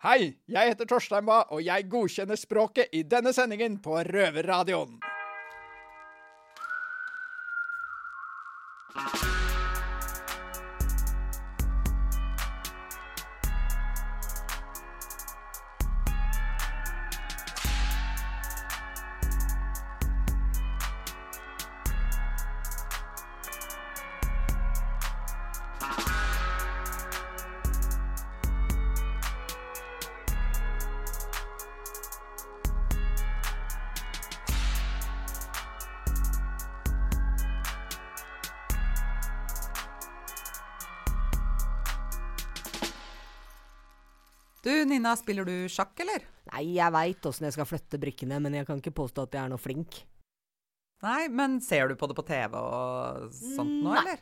Hei, jeg heter Torstein Bae, og jeg godkjenner språket i denne sendingen på Røverradioen. Nina, spiller du sjakk, eller? Nei, jeg veit åssen jeg skal flytte brikkene, men jeg kan ikke påstå at jeg er noe flink. Nei, men ser du på det på TV og sånt nå, Nei. eller?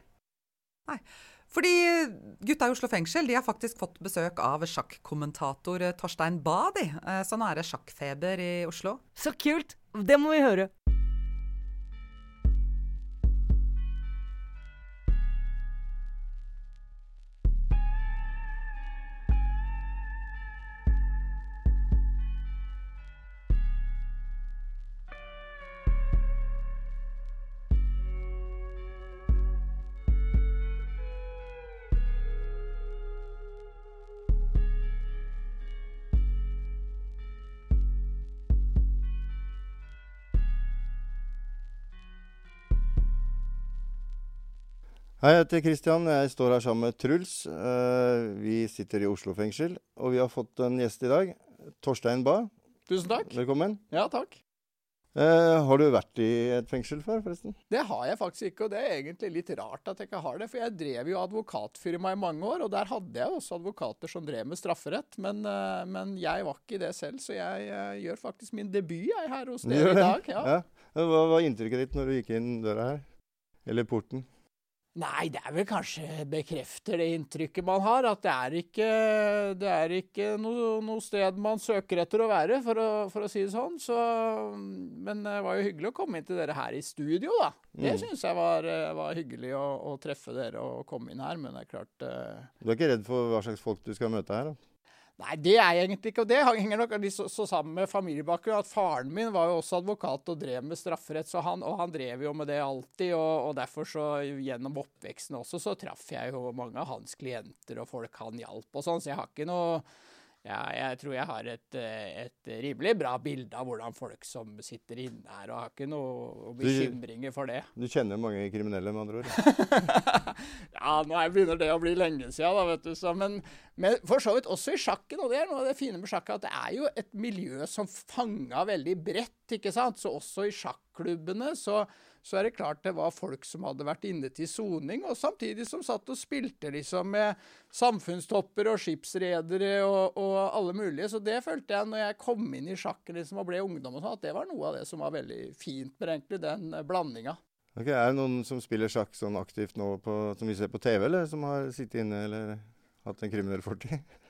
Nei. Fordi gutta i Oslo fengsel de har faktisk fått besøk av sjakkommentator Torstein Bae, de. Eh, Så nå er det sjakkfeber i Oslo. Så kult! Det må vi høre. Hei, jeg heter Kristian. Jeg står her sammen med Truls. Eh, Vi sitter i Oslo fengsel, og vi har fått en gjest i dag. Torstein Bae, Tusen takk. velkommen. Ja, takk. Eh, Har du vært i et fengsel før, forresten? Det har jeg faktisk ikke, og det er egentlig litt rart at jeg ikke har det. For jeg drev jo advokatfirma i mange år, og der hadde jeg også advokater som drev med strafferett. Men, eh, men jeg var ikke det selv, så jeg gjør faktisk min debut jeg, her hos dere i dag. Ja. Ja. Hva var inntrykket ditt når du gikk inn døra her? Eller porten? Nei, det er vel kanskje bekrefter det inntrykket man har, at det er ikke, det er ikke noe, noe sted man søker etter å være, for å, for å si det sånn. Så, men det var jo hyggelig å komme inn til dere her i studio, da. Det Mm. syns jeg var, var hyggelig å, å treffe dere og komme inn her, men det er klart uh... Du er ikke redd for hva slags folk du skal møte her? da? Nei, det er jeg egentlig ikke. Og det henger nok så, så sammen med familiebakgrunn. At faren min var jo også advokat og drev med strafferett, så han, og han drev jo med det alltid. Og, og derfor så gjennom oppveksten også så traff jeg jo mange av hans klienter og folk han hjalp og sånn. Så jeg har ikke noe ja, jeg tror jeg har et, eh, et rimelig bra bilde av hvordan folk som sitter inne her, og har ikke noe bekymringer for det. Du kjenner mange kriminelle, med andre ord. ja, nå er- begynner det å bli lenge siden, da, vet du. Så, men, men for så vidt også i sjakken, og det er noe av det fine med sjakk, at det er jo et miljø som fanga veldig bredt, ikke sant. Så også i sjakklubbene så, så er det klart det var folk som hadde vært inne til soning, og samtidig som satt og spilte liksom med samfunnstopper og skipsredere og, og alle mulige. Så det følte jeg når jeg kom inn i sjakken liksom, og ble ungdom og sånn, at det var noe av det som var veldig fint med egentlig den eh, blandinga. Okay, Er det noen som spiller sjakk sånn aktivt nå på, som vi ser på TV, eller som har sittet inne eller hatt en kriminell fortid?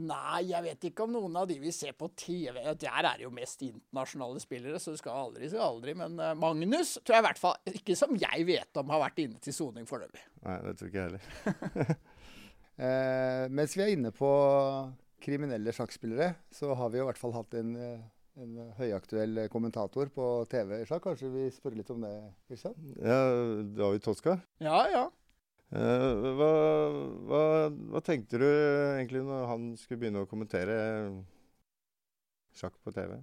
Nei, jeg vet ikke om noen av de vi ser på TV Der er det jo mest internasjonale spillere, så du skal aldri si aldri. Men eh, Magnus tror jeg i hvert fall ikke som jeg vet om har vært inne til soning foreløpig. Nei, det tror ikke jeg heller. Eh, mens vi er inne på kriminelle sjakkspillere, så har vi jo i hvert fall hatt en, eh, en høyaktuell kommentator på TV-sjakk. Kanskje vi spør litt om det, Kristian? Ja, David Toska. Ja, ja. Eh, hva, hva, hva tenkte du egentlig når han skulle begynne å kommentere sjakk på TV?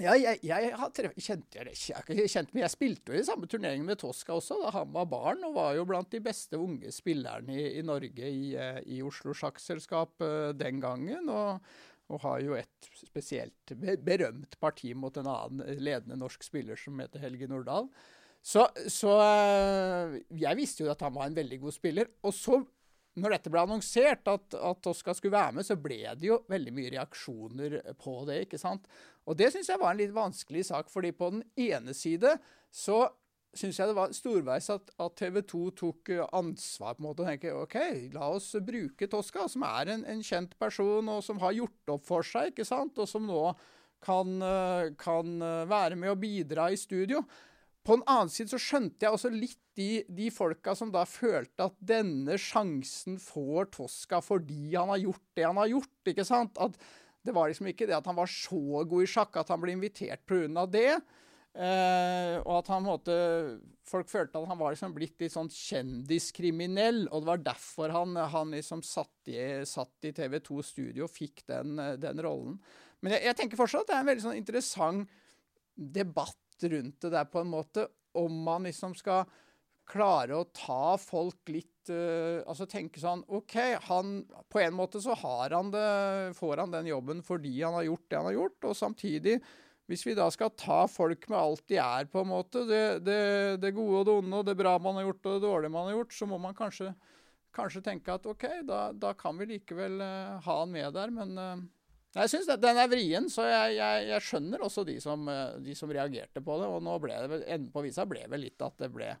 Ja, jeg, jeg jeg tref, kjent, jeg kjente, jeg spilte jo i samme turnering med Toska også, da han var barn, og var jo blant de beste unge spillerne i, i Norge i, eh, i Oslo Sjakkselskap eh, den gangen. Og, og har jo et spesielt berømt parti mot en annen ledende norsk spiller som heter Helge Nordahl. Så, så eh, jeg visste jo at han var en veldig god spiller. Og så, når dette ble annonsert, at, at Tosca skulle være med, så ble det jo veldig mye reaksjoner på det, ikke sant. Og det syns jeg var en litt vanskelig sak, fordi på den ene side så syns jeg det var storveis at, at TV 2 tok ansvar på en måte og tenkte OK, la oss bruke Tosca, som er en, en kjent person og som har gjort opp for seg, ikke sant, og som nå kan, eh, kan eh, være med og bidra i studio. På den annen side så skjønte jeg også litt de, de folka som da følte at denne sjansen får Tosca fordi han har gjort det han har gjort. ikke sant? At Det var liksom ikke det at han var så god i sjakk at han ble invitert pga. det. Uh, og at han måtte, folk følte at han var liksom blitt litt sånn kjendiskriminell. Og det var derfor han, han liksom satt i, i TV 2 Studio og fikk den, den rollen. Men jeg, jeg, tenker fortsatt at det er en veldig sånn interessant debatt rundt det der, på en måte. Om man liksom skal klare å ta folk litt uh, Altså tenke sånn OK, han På en måte så har han det, får han den jobben fordi han har gjort det han har gjort, og samtidig hvis vi da skal ta folk med alt de er, på en måte, det, det, det gode og det onde, og det bra man har gjort og det dårlige man har gjort, så må man kanskje, kanskje tenke at OK, da, da kan vi likevel uh, ha han med der. Men uh, jeg syns den er vrien, så jeg, jeg, jeg skjønner også de som, uh, de som, reagerte på det. Og nå ble det enden på visa ble vel litt at det ble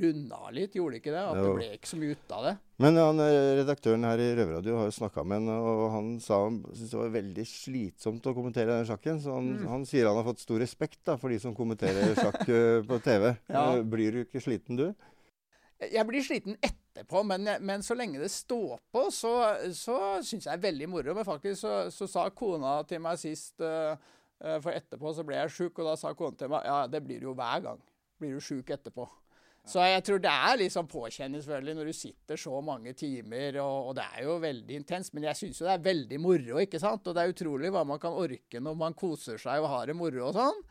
runda litt, gjorde det ikke det? At jo. det ble ikke så mye ut av det. Men han, eh, redaktøren her i Røverradio har jo snakka med en, og han sa han syntes det var veldig slitsomt å kommentere denne sjakken. Så han, mm. han sier han har fått stor respekt da, for de som kommenterer sjakk eh, på TV. Ja. Eh, blir du ikke sliten, du? Jeg blir sliten etterpå, men, men så lenge det står på, så, så syns jeg det er veldig moro. Men faktisk så, så, sa kona til meg sist uh, For etterpå så ble jeg sjuk, og da sa kona til meg ja, det blir du jo hver gang. Blir du sjuk etterpå. Så jeg tror det er liksom påkjenning selvfølgelig når du sitter så mange timer, og, og det er jo veldig intenst. Men jeg syns jo det er veldig moro, ikke sant. Og det er utrolig hva man kan orke når man koser seg og har det moro og sånn.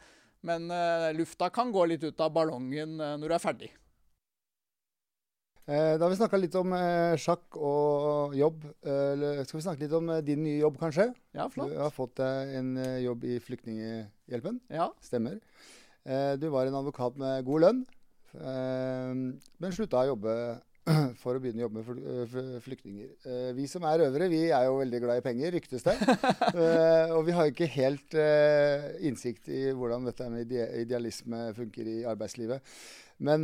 Men uh, lufta kan gå litt ut av ballongen uh, når du er ferdig. Eh, da har vi snakka litt om eh, sjakk og jobb. Eh, skal vi snakke litt om din nye jobb, kanskje? Ja, flott. Du har fått deg en jobb i Flyktninghjelpen. Ja. Stemmer. Du var en advokat med god lønn. Men slutta å jobbe for å begynne å jobbe med flyktninger. Vi som er røvere, vi er jo veldig glad i penger, ryktes det. Eh, og vi har ikke helt innsikt i hvordan dette med idealisme funker i arbeidslivet. Men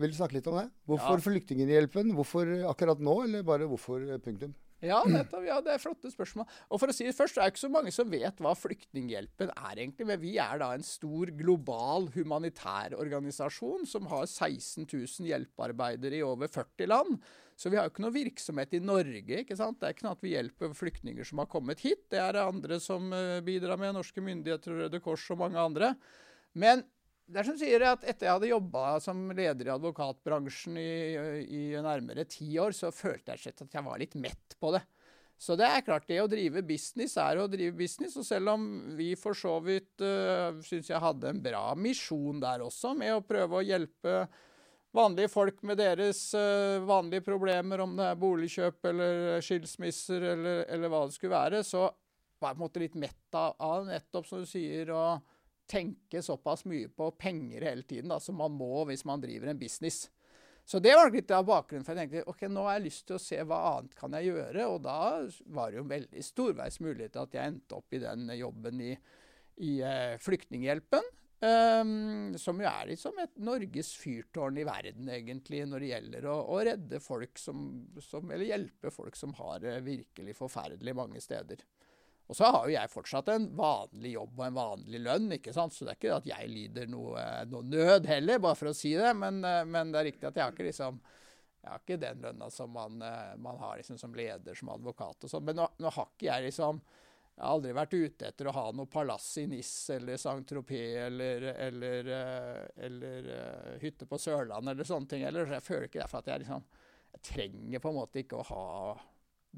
vil du snakke litt om det? Hvorfor ja. Flyktninghjelpen? Hvorfor akkurat nå, eller bare hvorfor punktum? Ja, nettopp, ja, det er flotte spørsmål. Og for å si det først, det er ikke så mange som vet hva Flyktninghjelpen er egentlig. Men vi er da en stor global humanitær organisasjon som har 16 000 hjelpearbeidere i over 40 land. Så vi har jo ikke noe virksomhet i Norge. ikke sant? Det er ikke noe at vi hjelper flyktninger som har kommet hit. Det er det andre som eh, bidrar med. Norske myndigheter, Røde Kors og mange andre. Men det er som sier at Etter jeg hadde jobba som leder i advokatbransjen i, i, nærmere ti år, så følte jeg at jeg var litt mett på det. Så det er klart, det å drive business er å drive business. Og selv om vi for så vidt uh, syns jeg hadde en bra misjon der også, med å prøve å hjelpe vanlige folk med deres uh, vanlige problemer, om det er boligkjøp eller skilsmisser eller, eller hva det skulle være, så var jeg på en måte litt mett av nettopp, som du sier. og tenke såpass mye på penger hele tiden da, som man må hvis man driver en business. Så det var litt av bakgrunnen for jeg tenkte ok, nå har jeg lyst til å se hva annet kan jeg gjøre. Og da var det jo veldig storveis mulighet at jeg endte opp i den jobben i, i uh, Flyktninghjelpen. Um, som jo er liksom et Norges fyrtårn i verden, egentlig, når det gjelder å, å redde folk som, som, Eller hjelpe folk som har det virkelig forferdelig mange steder. Og så har jo jeg fortsatt en vanlig jobb og en vanlig lønn, ikke sant? så det er ikke at jeg lider noe, noe nød heller, bare for å si det. Men, eh, men, det er riktig at jeg har ikke liksom jeg har ikke den lønna som man, eh, man har liksom som leder, som advokat og sånn. Men nå, nå, har ikke jeg liksom Jeg har aldri vært ute etter å ha noe palass i Nis eller Saint-Tropez eller, eller, eh, eller, eller hytte på Sørlandet eller sånne ting. Eller, så jeg føler ikke derfor at jeg liksom Jeg trenger på en måte ikke å ha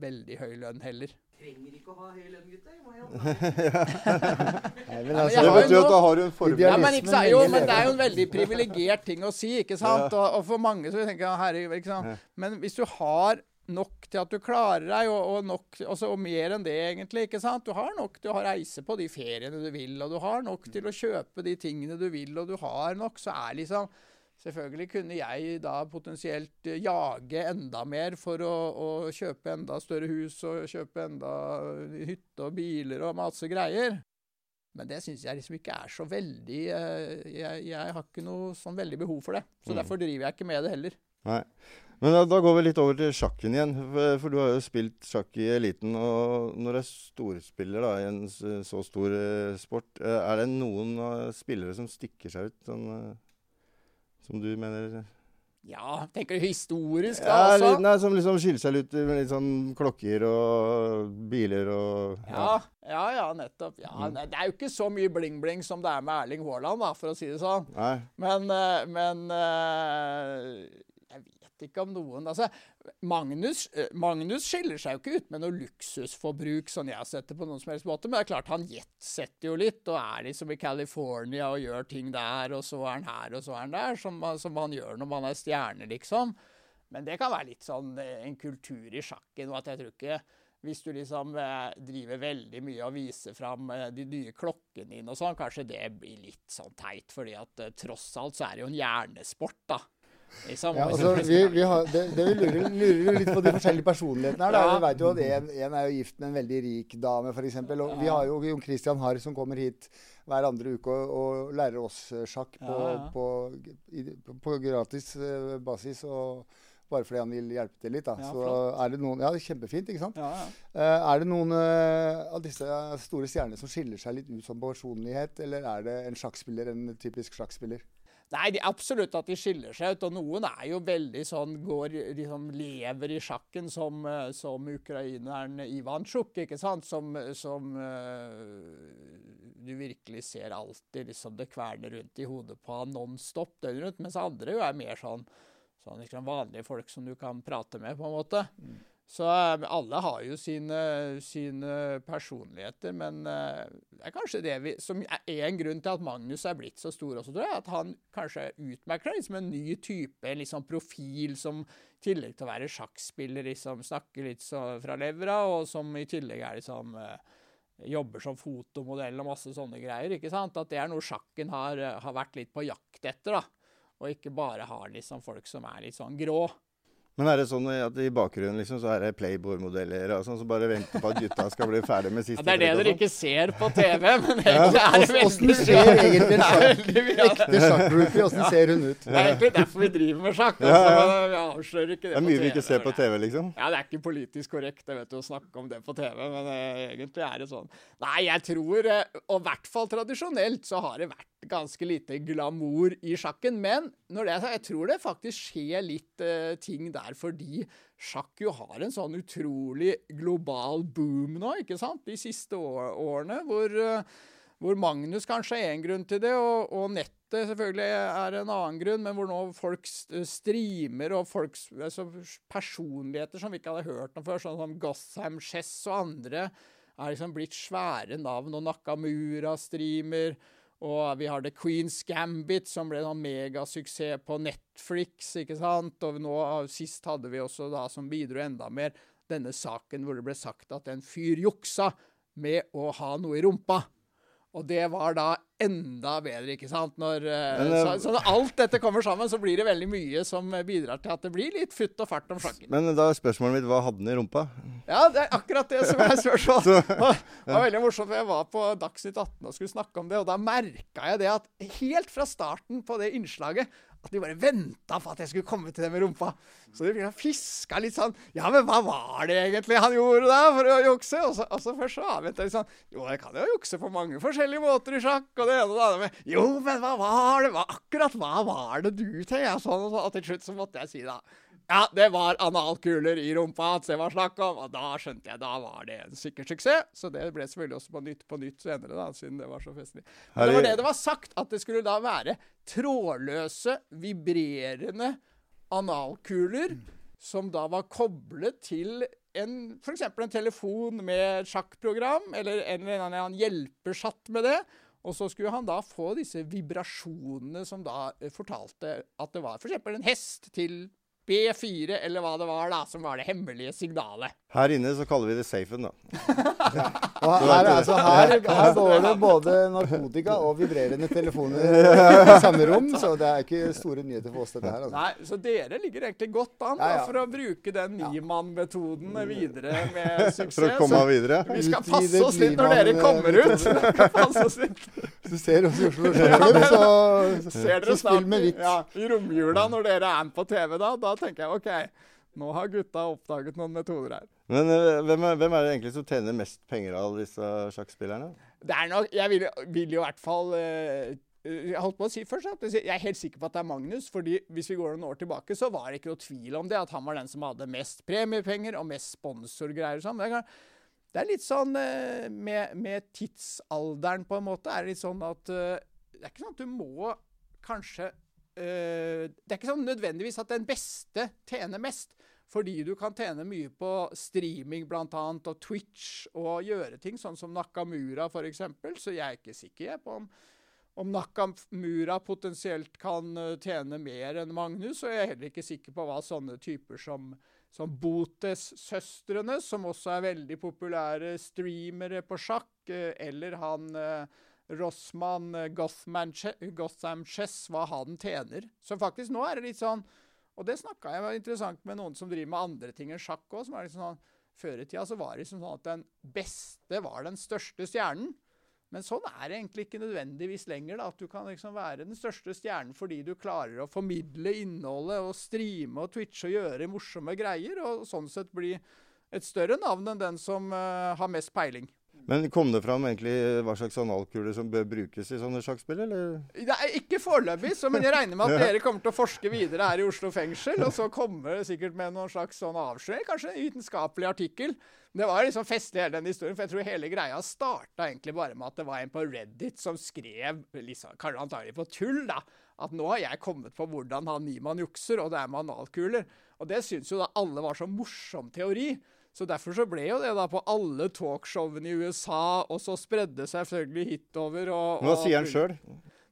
veldig høy lønn heller trenger ikke å ha høy lønn, gutter. Nei, men altså, det betyr at da har du en forberedelse. Ja, men, jo, men, det er jo en veldig privilegert ting å si, ikke sant? Og, og for mange så tenker jeg herregud, ikke sant? Men hvis du har nok til at du klarer deg, og, og, nok, også, altså, og mer enn det, egentlig. ikke sant? Du har nok til å reise på de feriene du vil, og du har nok til å kjøpe de tingene du vil, og du har nok, så er liksom Selvfølgelig kunne jeg da potensielt eh, jage enda mer for å, å, kjøpe enda større hus og kjøpe enda hytte og biler og masse greier. Men det syns jeg liksom ikke er så veldig eh, jeg, jeg, har ikke noe sånn veldig behov for det. Så mm. derfor driver jeg ikke med det heller. Nei. Men da, da, går vi litt over til sjakken igjen. For, for, du har jo spilt sjakk i eliten. Og når du er storspiller da, i en så stor sport, er det noen spillere som stikker seg ut? Sånn, som du mener Ja, tenker du historisk, da? Ja, altså? litt, nei, som liksom skiller seg ut med litt sånn klokker og biler og Ja, ja, ja, nettopp. Ja, Mm. nei, Det er jo ikke så mye bling-bling som det er med Erling Haaland, da, for å si det sånn. Nei. Men, eh, men eh, ikke om noen altså, Magnus, eh, Magnus skiller seg jo ikke ut med noe luksusforbruk, sånn jeg har sett det på noen som helst måte. Men det er klart han jetsetter jo litt, og er liksom i California og gjør ting der, og så er han her, og så er han der, som, som man gjør når man er stjerne, liksom. Men det kan være litt sånn eh, en kultur i sjakken, og at jeg tror ikke hvis du liksom eh, driver veldig mye og viser fram eh, de nye klokkene dine og sånn, kanskje det blir litt sånn teit, fordi at eh, tross alt så er det jo en hjernesport, da. Ja, altså, vi, vi har, det, det vi lurer, lurer litt på de forskjellige personlighetene her. Ja. Vi vet jo at en, en er jo gift med en veldig rik dame, f.eks. Og vi har jo Jon Christian Harr som kommer hit hver andre uke og, og lærer oss eh, sjakk på, på, på, på gratis eh, basis. og bare fordi han vil hjelpe til litt. Da. Ja, så flott. er det noen, ja, det er kjempefint, ikke sant? ja, ja. Eh, er det noen av disse store stjernene som skiller seg litt ut som personlighet, eller er det en sjakkspiller, en typisk sjakkspiller? Nei, de, absolutt at de skiller seg ut. Og noen er jo veldig sånn går, liksom lever i sjakken som, eh, som ukraineren Ivansjuk, ikke sant? Som, som uh, du virkelig ser alltid liksom det kverner rundt i hodet på han nonstop døgnet rundt. Mens andre jo er mer sånn, sånn liksom vanlige folk som du kan prate med, på en måte. Så eh, alle har jo sine, sine personligheter, men eh, det er kanskje det vi, som er en grunn til at Magnus er blitt så stor også, tror jeg. At han kanskje utmerker seg som en ny type, liksom profil som i tillegg til å være sjakkspiller liksom snakker litt så fra levra, og som i tillegg er liksom eh, jobber som fotomodell og masse sånne greier. ikke sant? At det er noe sjakken har, har vært litt på jakt etter, da. Og ikke bare har liksom folk som er litt sånn grå. Men er det sånn at i bakgrunnen liksom, så er det Playboy-modeller og sånn, som bare venter på at gutta skal bli ferdig med siste Ja, det er det dere sånn? ikke ser på TV, men egentlig er det Åssen veldig ser egentlig en Det sjakk, ekte sjakkgroupie, åssen ser hun ut? Det er egentlig derfor vi driver med sjakk. Altså, ja. men vi avslører ikke det, Det er mye vi ikke ser på TV, liksom. Ja, Det er ikke politisk korrekt jeg vet, du, å snakke om det på TV, men uh, egentlig er det sånn. Nei, jeg tror, eh, og i hvert fall tradisjonelt, så har det vært ganske lite glamour i sjakken. Men når det er sagt, jeg tror det faktisk skjer litt uh, ting der fordi sjakk jo har en sånn utrolig global boom nå, ikke sant? De siste årene, hvor eh, hvor Magnus kanskje er en grunn til det, og, og nettet selvfølgelig er en annen grunn, men hvor nå folk streamer, og folks, altså personligheter som vi ikke hadde hørt om før, sånn som Gotham Chess og andre, er liksom blitt svære navn, og Nakamura streamer, og vi har The Queen's Gambit, som ble en megasuksess på Netflix, ikke sant? Og nå sist hadde vi også da, som bidro enda mer, denne saken hvor det ble sagt at en fyr juksa med å ha noe i rumpa. Og det var da enda bedre, ikke sant? Når, eh, Men, eh, så, så når alt dette kommer sammen, så blir det veldig mye som eh, bidrar til at det blir litt futt og fart om sjakken. Men da er spørsmålet mitt hva hadde den i rumpa? Ja, det er akkurat det som er spørsmålet. Det var veldig morsomt, for jeg var på Dagsnytt 18 og skulle snakke om det, og da merka jeg det at helt fra starten på det innslaget at de bare venta på at jeg skulle komme til det med rumpa. Så de fiska litt sånn Ja, men hva var det egentlig han gjorde da for å jukse? Og så, og så først så avventa de sånn Jo, jeg kan jo jukse på mange forskjellige måter i sjakk, og det ene og det andre. Men, jo, men hva var det? Hva, akkurat hva var det du tenkte? Sånn og sånn. Og til slutt så måtte jeg si da ja, det var analkuler i rumpa at det var snakk om, og da skjønte jeg, da var det en sikker suksess. Så det ble selvfølgelig også på nytt på nytt senere, da, siden det var så festlig. Men det var det det var sagt, at det skulle da være trådløse, vibrerende analkuler som da var koblet til en, f.eks. en telefon med sjakkprogram, eller en eller annen hjelpersjatt med det. Og så skulle han da få disse vibrasjonene som da fortalte at det var f.eks. en hest til B4, eller hva det var, da, som var det hemmelige signalet. Her inne så kaller vi det safen, da. Og her, altså, her, her går det både narkotika og vibrerende telefoner i samme rom, så det er ikke store nyheter for oss, dette her. Altså. Nei, Så dere ligger egentlig godt an da, for å bruke den Niemann-metoden videre med suksess. For å komme Så videre. vi skal passe oss litt når dere kommer ut. Passe oss litt. Hvis du ser oss i Oslo så, Så ser så dere spill med i- hvitt. ja, i romjula når dere er med på TV. Da Da tenker jeg OK, nå har gutta oppdaget noen metoder her. Men eh, hvem er, hvem er det egentlig som tjener mest penger av disse sjakkspillerne? Det er nok, Jeg vil, vil jo i hvert fall eh, jeg holdt på å si først at jeg er helt sikker på at det er Magnus. fordi hvis vi går noen år tilbake, så var det ikke noe tvil om det. At han var den som hadde mest premiepenger og mest sponsorgreier og sånn. Det, er- litt sånn med, med tidsalderen, på en måte, er det litt sånn at Det er ikke sånn at du må kanskje Det er ikke sånn nødvendigvis at den beste tjener mest. Fordi du kan tjene mye på streaming blant annet, og Twitch, og gjøre ting sånn som Nakamura f.eks. Så jeg er ikke sikker på om, om Nakamura potensielt kan eh, tjene mer enn Magnus. Og jeg er heller ikke sikker på hva sånne typer som, som Botes-søstrene, som også er veldig populære streamere på sjakk, eh, eller han eh, Rossmann eh, Gotham Che- Gotham Chess, hva han tjener. Så faktisk nå er det litt sånn Og det snakka jeg var interessant med noen som driver med andre ting enn sjakk òg. Som er liksom sånn Før i tida så var det liksom sånn at den beste var den største stjernen. Men sånn er det egentlig ikke nødvendigvis lenger. da, At du kan liksom være den største stjernen fordi du klarer å formidle innholdet og streame og twitche og gjøre morsomme greier, og sånn sett bli et større navn enn den som uh, har mest peiling. Men kom det fram egentlig hva slags analkuler som bør brukes i sånne sjakkspill, eller? Er ikke foreløpig, men jeg regner med at dere kommer til å forske videre her i Oslo fengsel. Og så kommer det sikkert med noen slags sånn avsløring, kanskje en vitenskapelig artikkel. Det var liksom festlig hele den historien, for jeg tror hele greia starta egentlig bare med at det var en på Reddit som skrev, liksom, kanskje antagelig på tull, da, at nå har jeg kommet på hvordan han Niemann jukser, og det er med analkuler. Og det syns jo da alle var så morsom teori. Så derfor så ble jo det da på alle talkshowene i USA, og så spredde seg selvfølgelig hitover. Og, Hva sier han sjøl?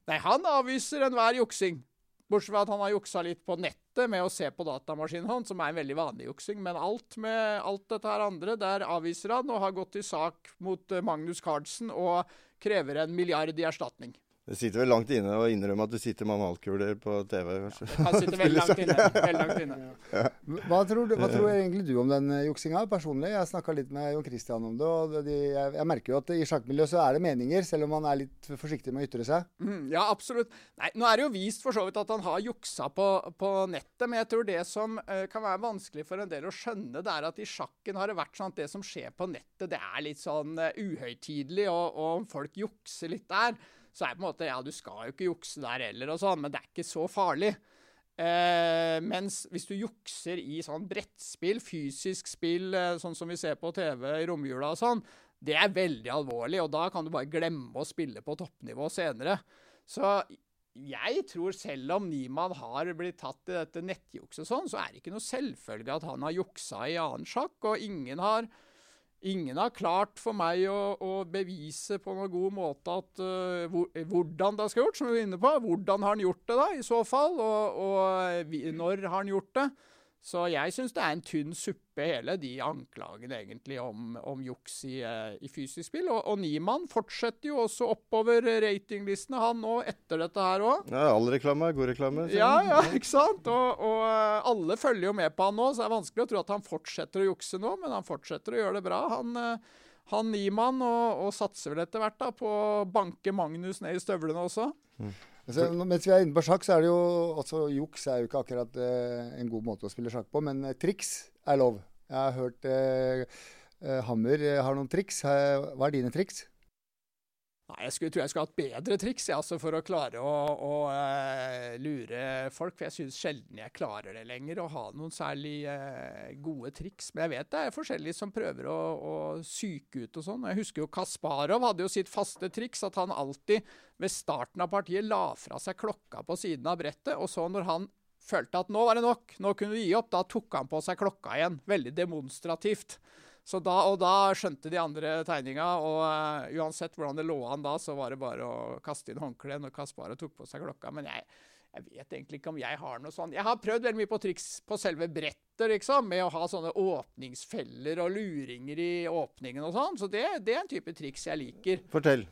Nei, han avviser enhver juksing. Bortsett fra at han har juksa litt på nettet med å se på datamaskinen hans, som er en veldig vanlig juksing. Men alt med alt dette her andre, der avviser han og har gått i sak mot eh, Magnus Carlsen og krever en milliard i erstatning. Det sitter vel langt inne å innrømme at du sitter med analkuler på TV, kanskje. Han sitter veldig langt inne. Veldig langt inne. Hva tror, du, hva tror egentlig du om den eh, juksinga personlig? Jeg snakka litt med Jon Christian om det. og de, jeg, jeg merker jo at i sjakkmiljøet så er det meninger, selv om man er litt forsiktig med å ytre seg. Mm, ja, absolutt. Nei, nå er det jo vist for så vidt at han har juksa på, på nettet, men jeg tror det som uh, kan være vanskelig for en del å skjønne, det er at i sjakken har det vært sånn at det som skjer på nettet, det er litt sånn uh, uhøytidelig, og, og om folk jukser litt der, så er det på en måte Ja, du skal jo ikke jukse der heller, og sånn, men det er ikke så farlig. Eh, mens hvis du jukser i sånn brettspill, fysisk spill, eh, sånn som vi ser på TV i romjula og sånn, det er veldig alvorlig, og da kan du bare glemme å spille på toppnivå senere. Så jeg tror selv om Niemann har blitt tatt i dette nettjukset sånn, så er det ikke noe selvfølge at han har juksa i annen sjakk, og ingen har Ingen har klart for meg å, å bevise på noen god måte at, uh, hvor, hvordan det skal gjort, som vi var inne på. Hvordan har han gjort det, da, i så fall? Og, og vi, når har han gjort det? Så jeg syns det er en tynn suppe, hele de anklagene egentlig om, om juks i, eh, i fysisk spill. Og, og Niemann fortsetter jo også oppover ratinglistene, han nå, etter dette her òg. Ja, all reklame er god reklame. Ja, ja, ikke sant? Og, og eh, alle følger jo med på han nå, så det er vanskelig å tro at han fortsetter å jukse nå, men han fortsetter å gjøre det bra. Han, eh, han Niemann, og, og satser vel etter hvert da på å banke Magnus ned i støvlene også. Altså, mens vi er inne på sjakk, så er det jo også juks er jo ikke akkurat eh, en god måte å spille sjakk på, men eh, triks er lov. Jeg har hørt eh, eh, Hammer eh, har noen triks. Hva er dine triks? Nei, jeg skulle, tror jeg skulle hatt bedre triks jeg, altså, for å klare å, å uh, lure folk. For jeg syns sjelden jeg klarer det lenger, å ha noen særlig uh, gode triks. Men jeg vet det er forskjellige som prøver å, å psyke ut og sånn. Jeg husker jo Kasparov hadde jo sitt faste triks, at han alltid ved starten av partiet la fra seg klokka på siden av brettet, og så når han følte at nå var det nok, nå kunne du gi opp, da tok han på seg klokka igjen. Veldig demonstrativt. Så da, og da skjønte de andre tegninga, og uh, uansett hvordan det lå an da, så var det bare å kaste inn håndkleet når Kaspar tok på seg klokka. Men jeg, jeg vet egentlig ikke om jeg har noe sånn. Jeg har prøvd veldig mye på triks på selve brettet, liksom, med å ha sånne åpningsfeller og luringer i åpningen og sånn. Så det, det er en type triks jeg liker. Fortell.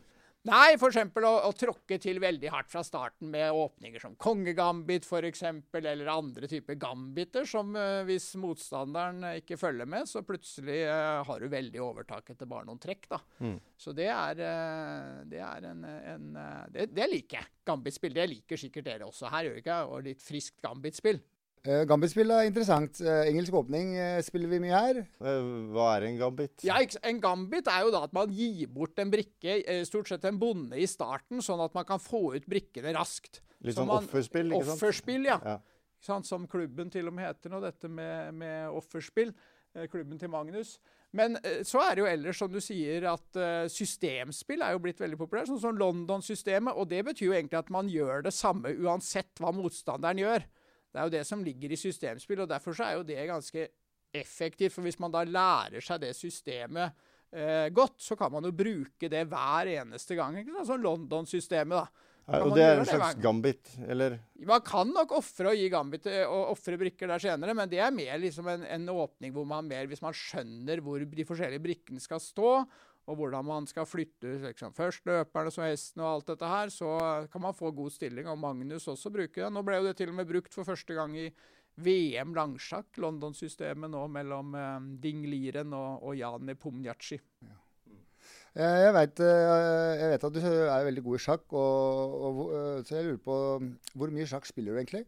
Nei, f.eks. Å, å tråkke til veldig hardt fra starten med åpninger som kongegambit f.eks., eller andre typer gambiter som eh, hvis motstanderen ikke følger med, så plutselig eh, har du veldig overtak etter bare noen trekk. da. Mm. Så det er, eh, det er en, en det, det liker jeg. Gambitspill. Det liker sikkert dere også her, gjør ikke? Og litt friskt gambitspill. Uh, Gambit-spill er interessant. Uh, engelsk åpning uh, spiller vi mye her. Hva er en gambit? Ja, En gambit er jo da at man gir bort en brikke, stort sett en bonde, i starten, sånn at man kan få ut brikkene raskt. Litt sånn offerspill, ikke sant? Offerspill, ja. ja. Som klubben til og med heter nå, dette med, med offerspill. Klubben til Magnus. Men så er det jo ellers, som du sier, at systemspill er jo blitt veldig populært. Sånn som London-systemet. Og det betyr jo egentlig at man gjør det samme uansett hva motstanderen gjør. Det er jo det som ligger i systemspill, og derfor så er jo det ganske effektivt. For hvis man da lærer seg det systemet eh, godt, så kan man jo bruke det hver eneste gang. ikke sant? Sånn London-systemet, da. Ja, og det er en slags gambit, eller? Man kan nok ofre å gi gambit eh, og ofre brikker der senere, men det er mer liksom en, en, åpning hvor man mer, hvis man skjønner hvor de forskjellige brikkene skal stå, og hvordan man skal flytte liksom, først løperne som hesten og alt dette her, så kan man få god stilling. Og Magnus også bruker det. Nå ble jo det til og med brukt for første gang i VM langsjakk, London-systemet nå mellom eh, Ding Liren og, og Jani Nepomniachtchi. Ja. Jeg vet, eh, jeg vet, at du er veldig god i sjakk, og, og, eh, så jeg lurer på hvor mye sjakk spiller du egentlig?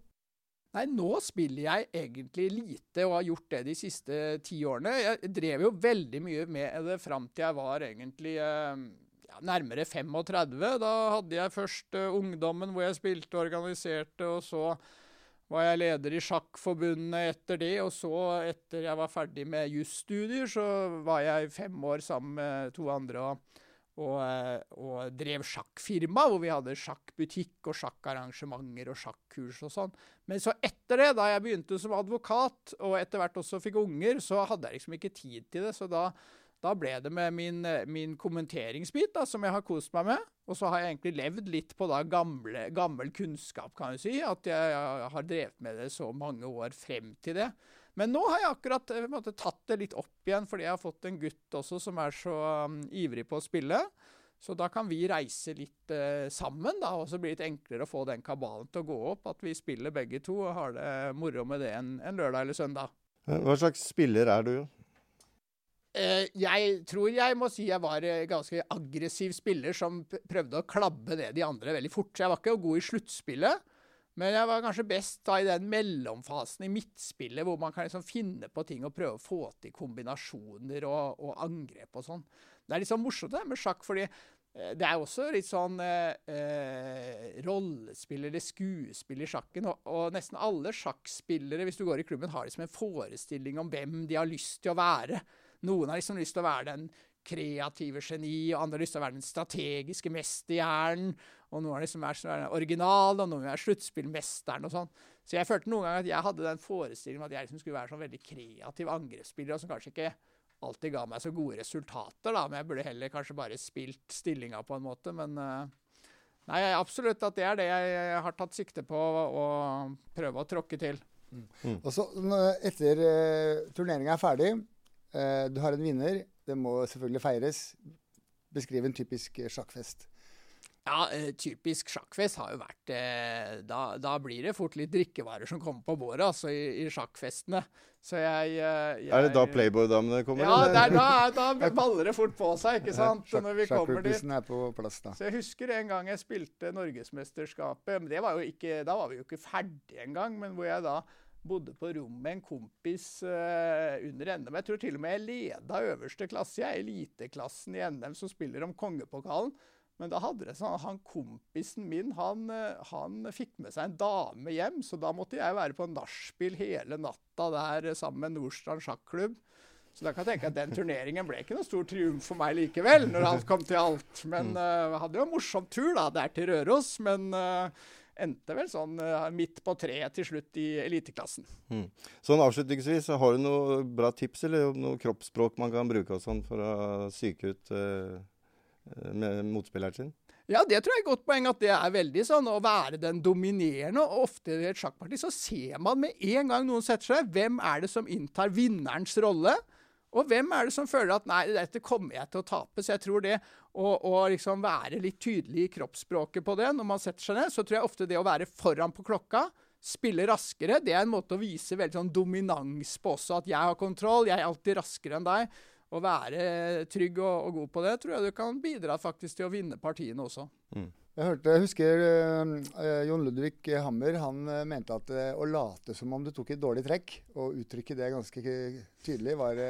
Nei, nå spiller jeg egentlig lite, og har gjort det de siste ti årene. Jeg drev jo veldig mye med det fram til jeg var egentlig eh, ja, nærmere 35. Da hadde jeg først uh, ungdommen hvor jeg spilte og organiserte, og så var jeg leder i Sjakkforbundet etter det. Og så, etter jeg var ferdig med jusstudier, så var jeg fem år sammen med to andre. og og, eh, og, drev sjakkfirma, hvor vi hadde sjakkbutikk og sjakkarrangementer og sjakkurs og sånn. Men så etter det, da jeg begynte som advokat, og etter hvert også fikk unger, så hadde jeg liksom ikke tid til det. Så da, da ble det med min, min kommenteringsbit, da, som jeg har kost meg med. Og så har jeg egentlig levd litt på da gamle, gammel kunnskap, kan du si. At jeg, jeg har drevet med det så mange år frem til det. Men nå har jeg akkurat eh, måte, tatt det litt opp igjen, fordi jeg har fått en gutt også som er så um, ivrig på å spille. Så da kan vi reise litt uh, sammen, da, og så blir det litt enklere å få den kabalen til å gå opp. At vi spiller begge to og har det moro med det en, en lørdag eller søndag. Hva slags spiller er du? Jeg tror jeg må si jeg var en ganske aggressiv spiller som prøvde å klabbe ned de andre veldig fort. Så jeg var ikke god i sluttspillet. Men jeg var kanskje best da i den mellomfasen i midtspillet, hvor man kan liksom finne på ting og prøve å få til kombinasjoner og, og angrep og sånn. Det er litt sånn morsomt det med sjakk, fordi eh, det er også litt sånn eh, eh, rollespill eller skuespill i sjakken. Og, og, nesten alle sjakkspillere, hvis du går i klubben, har liksom en forestilling om hvem de har lyst til å være. Noen har liksom lyst til å være den kreative geni, og andre har lyst til å være den strategiske mesterhjernen. Og noen har liksom vært sånn original, og noen er sluttspillmesteren og sånn. Så jeg følte noen ganger at jeg hadde den forestillingen at jeg liksom skulle være sånn veldig kreativ angrepsspiller, og som kanskje ikke alltid ga meg så gode resultater, da. Men jeg burde heller kanskje bare spilt stillinga på en måte. Men uh, nei, absolutt at det er det jeg har tatt sikte på å prøve å tråkke til. Mm. Mm. Og så etter uh, turneringa er ferdig, uh, du har en vinner. Det må selvfølgelig feires. Beskriv en typisk sjakkfest. Ja, eh, typisk sjakkfest har jo vært eh, da, da, blir det fort litt drikkevarer som kommer på bordet, altså, i, i sjakkfestene. Så jeg, jeg, eh, Er det da Playboy-damene kommer? Ja, der, da, da, baller det fort på seg, ikke sant? Ja, når vi kommer dit. er på plass, da. Så jeg husker en gang jeg spilte Norgesmesterskapet. men det var jo ikke, Da var vi jo ikke ferdige engang, men hvor jeg da bodde på rom med en kompis uh, under NM. Jeg tror til og med jeg leda øverste klasse, jeg, eliteklassen i NM, som spiller om kongepokalen. Men da hadde det sånn han kompisen min han, eh, han, fikk med seg en dame hjem, så da måtte jeg være på nachspiel hele natta der sammen med Nordstrand sjakklubb. Så da kan jeg tenke at den turneringen ble ikke noe stor triumf for meg likevel, når alt kom til alt. Men uh, hadde jo en morsom tur da, der til Røros. Men uh, endte vel sånn uh, midt på treet til slutt i eliteklassen. Mm. Sånn avslutningsvis, har du noe bra tips eller noe kroppsspråk man kan bruke og sånn for å psyke ut uh Eh, med motspilleren sin? Ja, det tror jeg er et godt poeng. At det er veldig sånn å være den dominerende. Og ofte i et sjakkparti så ser man med en gang noen setter seg, hvem er det som inntar vinnerens rolle? Og hvem er det som føler at nei, dette kommer jeg til å tape? Så jeg tror det å, å liksom være litt tydelig i kroppsspråket på det når man setter seg ned, så tror jeg ofte det å være foran på klokka, spille raskere, det er en måte å vise veldig sånn dominans på også. At jeg har kontroll, jeg er alltid raskere enn deg å være trygg og, og, god på det, tror jeg du kan bidra faktisk til å vinne partiene også. Mm. Jeg hørte, jeg husker uh, Jon Ludvig Hammer han uh, mente at uh, å late som om du tok et dårlig trekk, og uttrykke det ganske tydelig, var,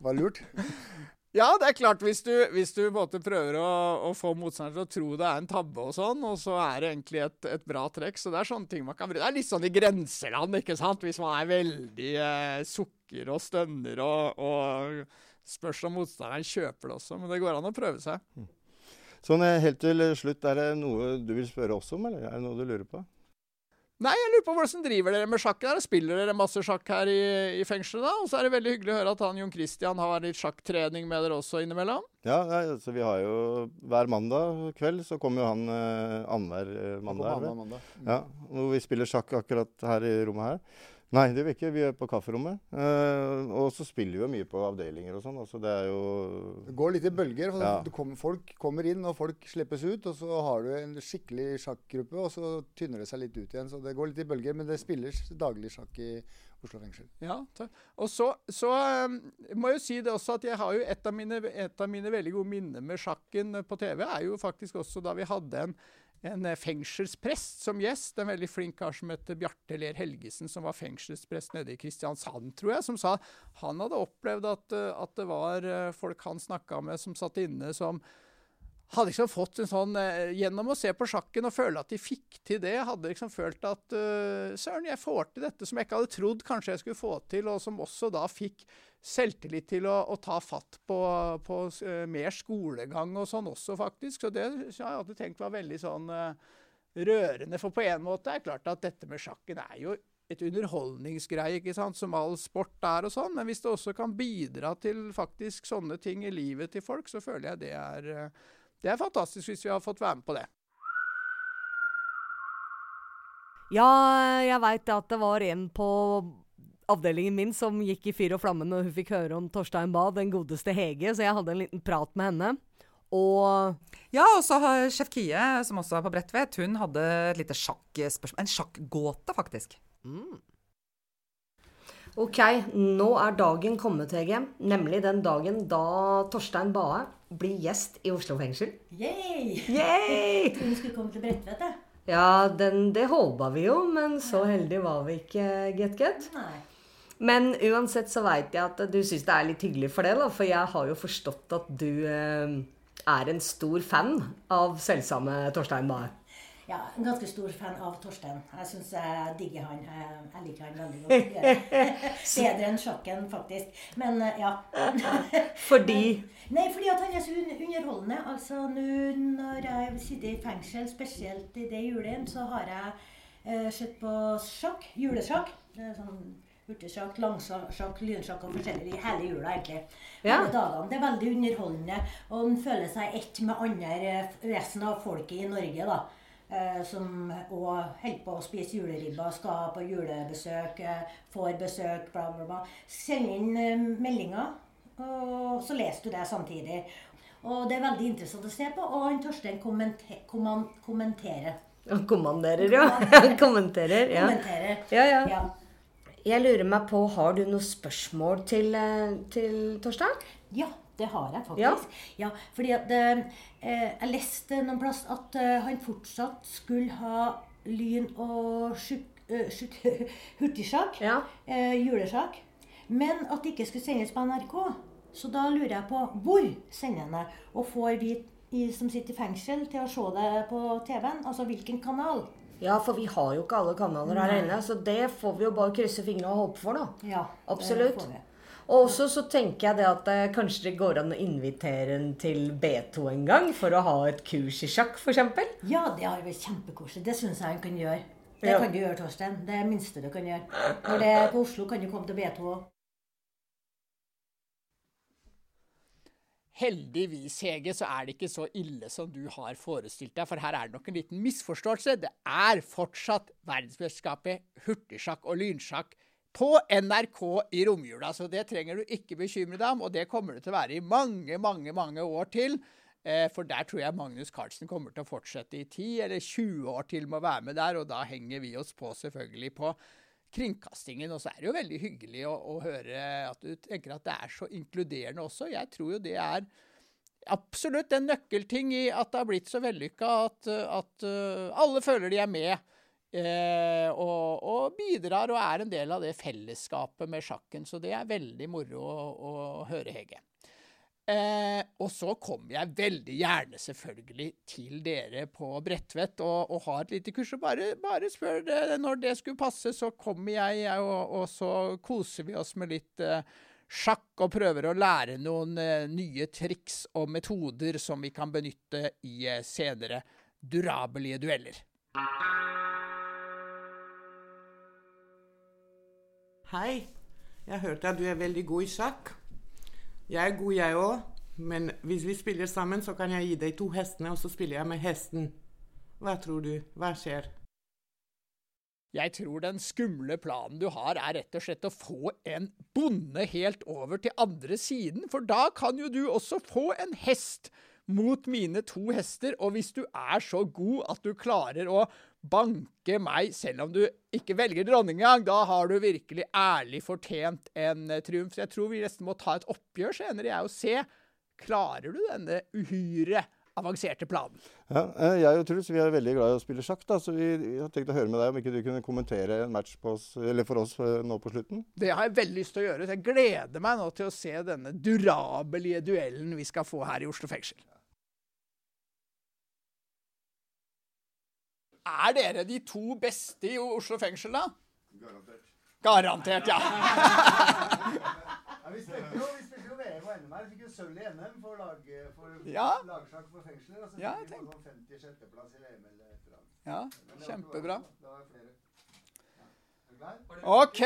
var lurt. Ja, det er klart. Hvis du, hvis du prøver å, å få motstanderen til å tro det er en tabbe, og sånn, og så er det egentlig et, et, bra trekk. Så det er sånne ting man kan bruke. Det er litt sånn i grenseland, ikke sant. Hvis man er veldig sukker og stønner og, og spørs om motstanderen kjøper det også. Men det går an å prøve seg. Mm. Sånn Helt til slutt, er det noe du vil spørre oss om, eller er det noe du lurer på? Nei, jeg lurer på hvordan driver dere med sjakk her? Spiller dere masse sjakk her i, i fengselet, da? Og så er det veldig hyggelig å høre at han Jon Christian har litt sjakktrening med dere også innimellom. Ja, nei, altså vi har jo hver mandag kveld så kommer jo han eh, annenhver eh, mandag. mandag. Mm. Ja, hvor vi spiller sjakk akkurat her i rommet her. Nei, det vil ikke. Vi er på kafferommet. Uh, og så spiller vi jo mye på avdelinger og sånn. Altså, det er jo Det går litt i bølger. Ja. Kom, folk kommer inn, og folk slippes ut. Og så har du en skikkelig sjakkgruppe, og så tynner det seg litt ut igjen. Så det går litt i bølger. Men det spilles daglig sjakk i Oslo fengsel. Ja, takk. og så, så um, må jeg jo si det også at jeg har jo et av, mine, et av mine veldig gode minner med sjakken på TV, er jo faktisk også da vi hadde en en eh, fengselsprest som gjest. En veldig flink kar som heter Bjarte Ler Helgesen, som var fengselsprest nede i Kristiansand, tror jeg, som sa han hadde opplevd at, eh, at det var eh, folk han snakka med som satt inne, som hadde liksom fått en sånn Gjennom å se på sjakken og føle at de fikk til det, hadde liksom følt at uh, Søren, jeg får til dette som jeg ikke hadde trodd kanskje jeg skulle få til, og som også da fikk selvtillit til å, å ta fatt på, på uh, mer skolegang og sånn også, faktisk. Så det har jeg alltid tenkt var veldig sånn uh, rørende. For på en måte er det klart at dette med sjakken er jo et underholdningsgreie, ikke sant, som all sport er og sånn. Men hvis det også kan bidra til faktisk sånne ting i livet til folk, så føler jeg det er, det er fantastisk hvis vi har fått være med på det. Ja, jeg veit at det var en på avdelingen min som gikk i fyr og flamme når hun fikk høre om Torstein Bae, den godeste Hege, så jeg hadde en liten prat med henne. Og Ja, og så har sjef Kie, som også er på Bredtvet, hun hadde et lite sjakkspørsmål. En sjakkgåte, faktisk. Mm. OK, nå er dagen kommet, Hege. Nemlig den dagen da Torstein Bae blir gjest i Oslo fengsel. Yay! Yay! du skulle komme til Bredtvet, jeg. Ja, den, det håpa vi jo, men så heldige var vi ikke, Get Get. Nei. Men uansett så veit jeg at du syns det er litt hyggelig for det, da. For jeg har jo forstått at du eh, er en stor fan av selvsamme Torstein Bae. Ja, en ganske stor fan av Torstein. Jeg syns jeg digger han. Jeg liker han veldig godt. Bedre enn sjakken, faktisk. Men eh, ja. fordi? Nei, fordi at han er så underholdende. Altså, nå når jeg sitter i fengsel, spesielt i det julen, så har jeg eh, sett på sjakk. Julesjakk. Sånn Hurtigsjakk, langsjakk, lynsjakk og forskjellig hele jula, egentlig. Ja. Dagene. Det er veldig underholdende. Og en føler seg ett med andre eh, resten av folket i Norge, da. Eh, som òg holder på å spise juleribba, skal på julebesøk, eh, får besøk, bla, bla, bla. Send inn eh, meldinger, og så leser du det samtidig. Og det er veldig interessant å se på. Og han Torstein kommenter, kommenterer. Kommanderer, ja. Han kommenterer. Ja. Kommenterer. Ja, ja. ja. Jeg lurer meg på, Har du noen spørsmål til, til Torstein? Ja. Det har jeg faktisk. Ja. ja fordi at eh, Jeg leste noen plass at eh, han fortsatt skulle ha lyn- og uh, hurtigsjakk. Ja. Eh, julesjakk. Men at det ikke skulle sendes på NRK. Så da lurer jeg på hvor sender han det? Og får vi som sitter i fengsel, til å se det på TV-en? Altså hvilken kanal? Ja, for vi har jo ikke alle kanaler her inne. Så det får vi jo bare krysse fingrene og håpe for, da. Ja, Absolutt. Det får vi. Og også så tenker jeg det at eh, kanskje det går an å invitere en til B2 en gang for å ha et kurs i sjakk, f.eks. Ja, det har vært kjempekoselig. Det syns jeg han kan gjøre. Det ja. kan du gjøre, Torstein. Det er det minste du kan gjøre. Når det er på Oslo, kan du komme til B2 òg. Heldigvis, Hege, så er det ikke så ille som du har forestilt deg, for her er det nok en liten misforståelse. Det er fortsatt verdensmesterskapet hurtigsjakk og lynsjakk på NRK i romjula. Så det trenger du ikke bekymre deg om, og det kommer det til å være i mange, mange, mange år til. Eh, for der tror jeg Magnus Carlsen kommer til å fortsette i 10 eller 20 år til med å være med der, og da henger vi oss på selvfølgelig på kringkastingen. Og så er det jo veldig hyggelig å, å høre at du tenker at det er så inkluderende også. Jeg tror jo det er absolutt en nøkkelting i at det har blitt så vellykka at, at uh, alle føler de er med. Eh, og, og, bidrar og er en del av det fellesskapet med sjakken. Så det er veldig moro å, å høre, Hege. Eh, og så kommer jeg veldig gjerne selvfølgelig til dere på Bredtvet og, og har et lite kurs. og Bare, bare spør det når det skulle passe, så kommer jeg, og, og, så koser vi oss med litt eh, sjakk og prøver å lære noen eh, nye triks og metoder som vi kan benytte i eh, senere durabelige dueller. Hei. Jeg hørte at du er veldig god i sjakk. Jeg er god, jeg òg. Men hvis vi spiller sammen, så kan jeg gi deg to hestene, og så spiller jeg med hesten. Hva tror du? Hva skjer? Jeg tror den skumle planen du har, er rett og slett å få en bonde helt over til andre siden, for da kan jo du også få en hest mot mine to hester, og hvis du er så god at du klarer å banke meg selv om du ikke velger dronning engang, da har du virkelig ærlig fortjent en eh, triumf. Så jeg tror vi nesten må ta et oppgjør senere, jeg, og se klarer du denne uhyre avanserte planen. Ja, eh, jeg og Truls vi er veldig glad i å spille sjakk, da, så vi har tenkt å høre med deg om ikke du kunne kommentere en match oss, for oss eh, nå på slutten? Det har jeg veldig lyst til å gjøre. så Jeg gleder meg nå til å se denne durabelige duellen vi skal få her i Oslo fengsel. Er dere de to beste i Oslo fengsel, da? Garantert. Garantert, ja. ja vi spilte jo, jo VM og NM her. Fikk jo sølv i NM for, lag, for ja. lagsjakk for fengsler. Og så ja, fikk vi sånn 56.-plass i VM eller et eller annet. Ja, kjempebra. Det var flere. Ja. Er du klar? OK.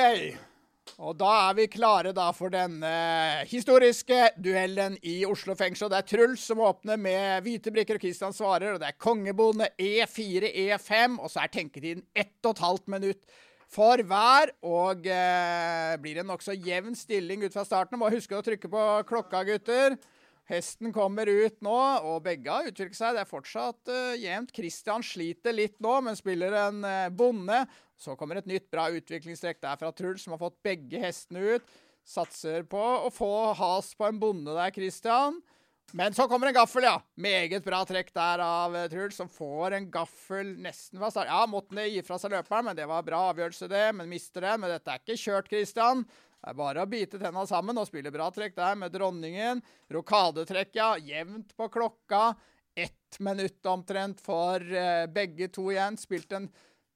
Og da er vi klare da for den uh, historiske duellen i Oslo fengsel. Det er Truls som åpner med hvite brikker, og Kristian svarer. Og det er kongebonde E4, E5, og så er tenketiden ett og et halvt minutt for hver. Og eh, blir en nokså jevn stilling ut fra starten. Må huske å trykke på klokka, gutter. Hesten kommer ut nå, og begge har utviklet seg. Det er fortsatt uh, jevnt. Kristian sliter litt nå, men spiller en uh, bonde. Så kommer et nytt bra utviklingstrekk der fra Truls, som har fått begge hestene ut. Satser på å få has på en bonde der, Christian. Men så kommer en gaffel, ja. Meget bra trekk der av uh, Truls, som får en gaffel nesten fra start. Ja, måtte gi fra seg løperen, men det var bra avgjørelse, det. Men mister den. Men dette er ikke kjørt, Christian. Det er bare å bite tenna sammen og spille bra trekk der med dronningen. Rokadetrekk, ja. Jevnt på klokka. Ett minutt omtrent for uh, begge to igjen. Spilt en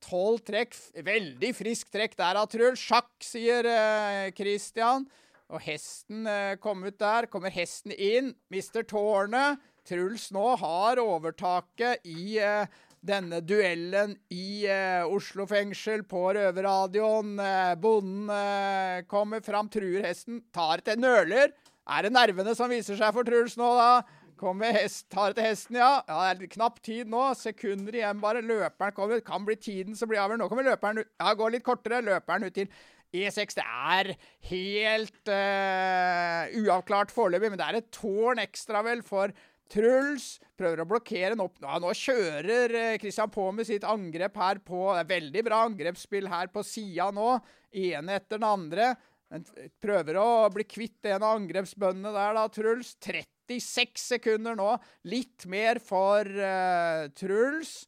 tolv trekk. Veldig frisk trekk der av Truls. Sjakk, sier uh, Christian. Og hesten uh, kom ut der. Kommer hesten inn. Mister tårnet. Truls nå har overtaket i uh, denne duellen i eh, Oslo fengsel på røverradioen. Eh, bonden eh, kommer fram, truer hesten, tar til nøler. Er det nervene som viser seg for Truls nå, da? Kommer hest, tar til hesten, ja. ja. Det er knapp tid nå. Sekunder igjen bare. Løperen kommer. Kan bli tiden som blir avgjørende. Nå kommer løperen ut. Ja, går litt kortere. Løperen ut til E6 det er helt uh, uavklart foreløpig, men det er et tårn ekstra, vel, for Truls. Prøver å blokkere den opp. Ja, nå kjører Kristian på med sitt angrep her på Det er veldig bra angrepsspill her på sida nå. Ene etter den andre. Men prøver å bli kvitt en av angrepsbøndene der, da, Truls. 36 sekunder nå. Litt mer for uh, Truls.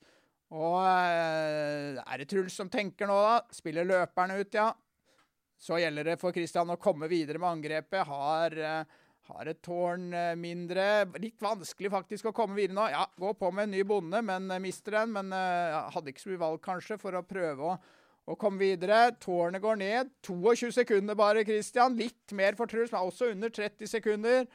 Og uh, er det Truls som tenker nå, da? Spiller løperne ut, ja. Så gjelder det for Kristian å komme videre med angrepet. Har, uh, har et tårn mindre. Litt vanskelig faktisk å komme videre nå. Ja, gå på med en ny bonde, men mister den. Men hadde ikke så mye valg, kanskje, for å prøve å å komme videre. Tårnet går ned. 22 sekunder bare, Christian. Litt mer for Truls, men også under 30 sekunder.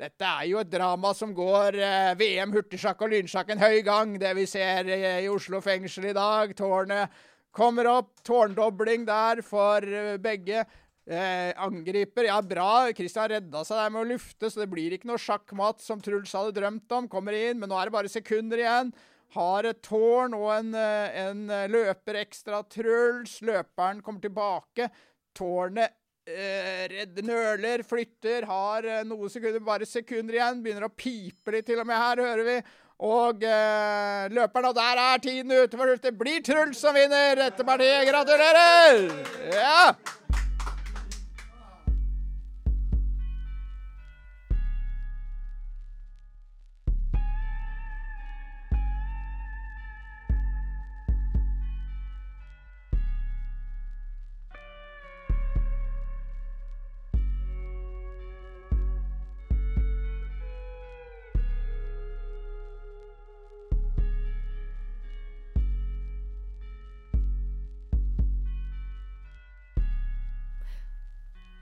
Dette er jo et drama som går eh, VM hurtigsjakk og lynsjakk en høy gang, det vi ser eh, i Oslo fengsel i dag. Tårnet kommer opp. Tårndobling der for eh, begge. Eh, angriper. Ja, bra. Christian redda seg der med å lufte, så det blir ikke noe sjakkmatt som Truls hadde drømt om. Kommer inn, men nå er det bare sekunder igjen. Har et tårn og en, en løper ekstra. Truls. Løperen kommer tilbake. Tårnet eh, redd, nøler, flytter. Har eh, noen sekunder, bare sekunder igjen. Begynner å pipe litt til og med her, hører vi. Og eh, løperen, og der er tiden ute for Det blir Truls som vinner dette partiet. Gratulerer! Ja!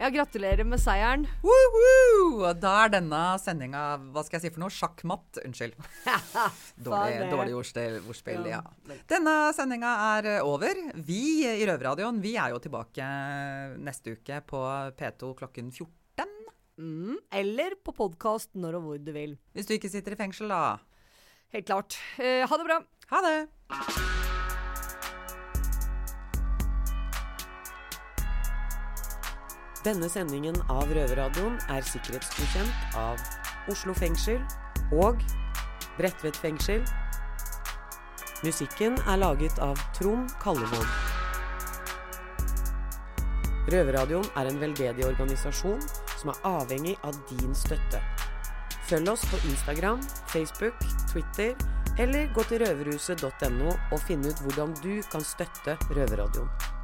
Ja, gratulerer med seieren. Woohoo! Og Da er denne sendinga hva skal jeg si for noe? Sjakkmatt. Unnskyld. Dårlig, dårlig ordspill. ja. Denne sendinga er eh, over. Vi i Røverradioen vi er jo tilbake neste uke på P2 klokken 14. Mm, eller på podkast når og hvor du vil. Hvis du ikke sitter i fengsel, da. Helt klart. Eh, ha det bra. Ha det! Denne sendingen av Røverradioen er sikkerhetsgodkjent av Oslo fengsel og Bredtvet fengsel. Musikken er laget av Trond Kallevold. Røverradioen er en veldedig organisasjon som er avhengig av din støtte. Følg oss på Instagram, Facebook, Twitter eller gå til røverhuset.no og finn ut hvordan du kan støtte Røverradioen.